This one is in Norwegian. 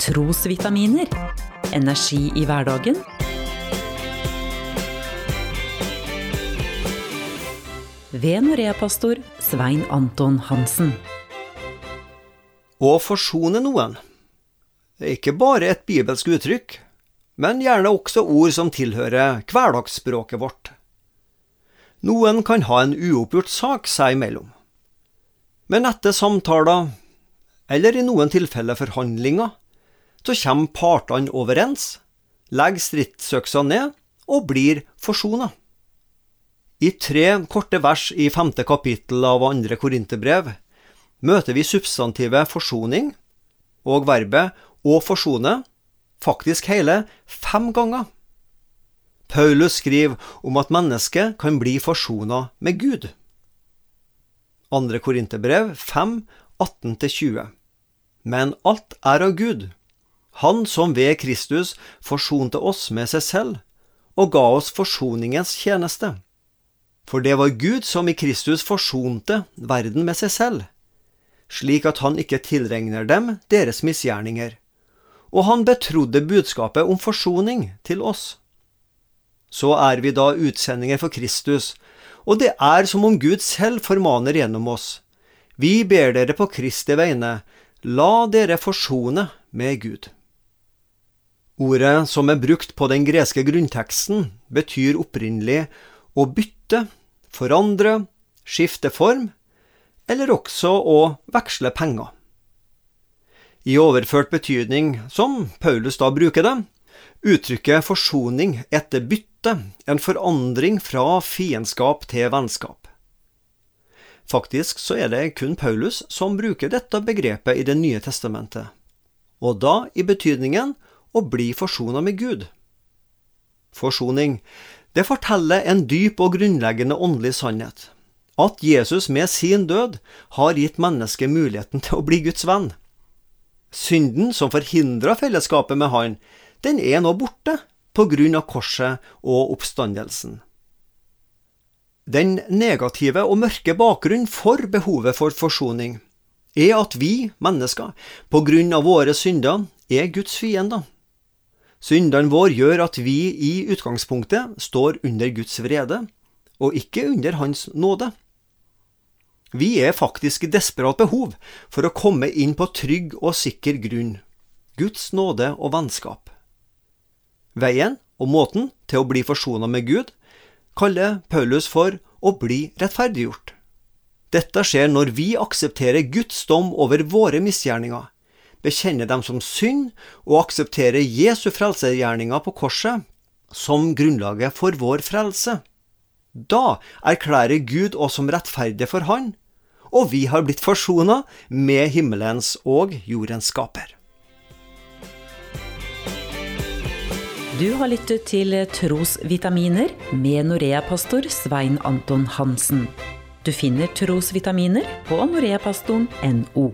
Trosvitaminer. Energi i hverdagen. Ved Norea-pastor Svein Anton Hansen. Å forsone noen er ikke bare et bibelsk uttrykk, men gjerne også ord som tilhører hverdagsspråket vårt. Noen kan ha en uoppgjort sak seg imellom. Men etter samtaler, eller i noen tilfeller forhandlinger, så kommer partene overens, legger stridsøksa ned og blir forsona. I tre korte vers i femte kapittel av andre korinterbrev møter vi substantivet forsoning og verbet å forsone faktisk hele fem ganger. Paulus skriver om at mennesket kan bli forsona med Gud. Andre Korinterbrev 5, 18-20. Men alt er av Gud, Han som ved Kristus forsonte oss med seg selv og ga oss forsoningens tjeneste. For det var Gud som i Kristus forsonte verden med seg selv, slik at han ikke tilregner dem deres misgjerninger, og han betrodde budskapet om forsoning til oss så er vi da utsendinger for Kristus, og det er som om Gud selv formaner gjennom oss. Vi ber dere på Kristi vegne, la dere forsone med Gud. Ordet som er brukt på den greske grunnteksten, betyr opprinnelig å bytte, forandre, skifte form, eller også å veksle penger. I overført betydning, som Paulus da bruker det, Uttrykket forsoning etter bytte, en forandring fra fiendskap til vennskap. Faktisk så er det kun Paulus som bruker dette begrepet i Det nye testamentet, og da i betydningen å bli forsona med Gud. Forsoning, det forteller en dyp og grunnleggende åndelig sannhet, at Jesus med sin død har gitt mennesket muligheten til å bli Guds venn. Synden som forhindra fellesskapet med Han, den er nå borte på grunn av korset og oppstandelsen. Den negative og mørke bakgrunnen for behovet for forsoning er at vi mennesker, på grunn av våre synder, er Guds fiender. Syndene våre gjør at vi i utgangspunktet står under Guds vrede, og ikke under Hans nåde. Vi er faktisk i desperat behov for å komme inn på trygg og sikker grunn, Guds nåde og vennskap. Veien og måten til å bli forsona med Gud kaller Paulus for å bli rettferdiggjort. Dette skjer når vi aksepterer Guds dom over våre misgjerninger, bekjenner dem som synd og aksepterer Jesu frelsergjerninger på korset som grunnlaget for vår frelse. Da erklærer Gud oss som rettferdige for Han, og vi har blitt forsona med himmelens og jordens skaper. Du har lyttet til Trosvitaminer med Norea-pastor Svein Anton Hansen. Du finner trosvitaminer på noreapastoren.no.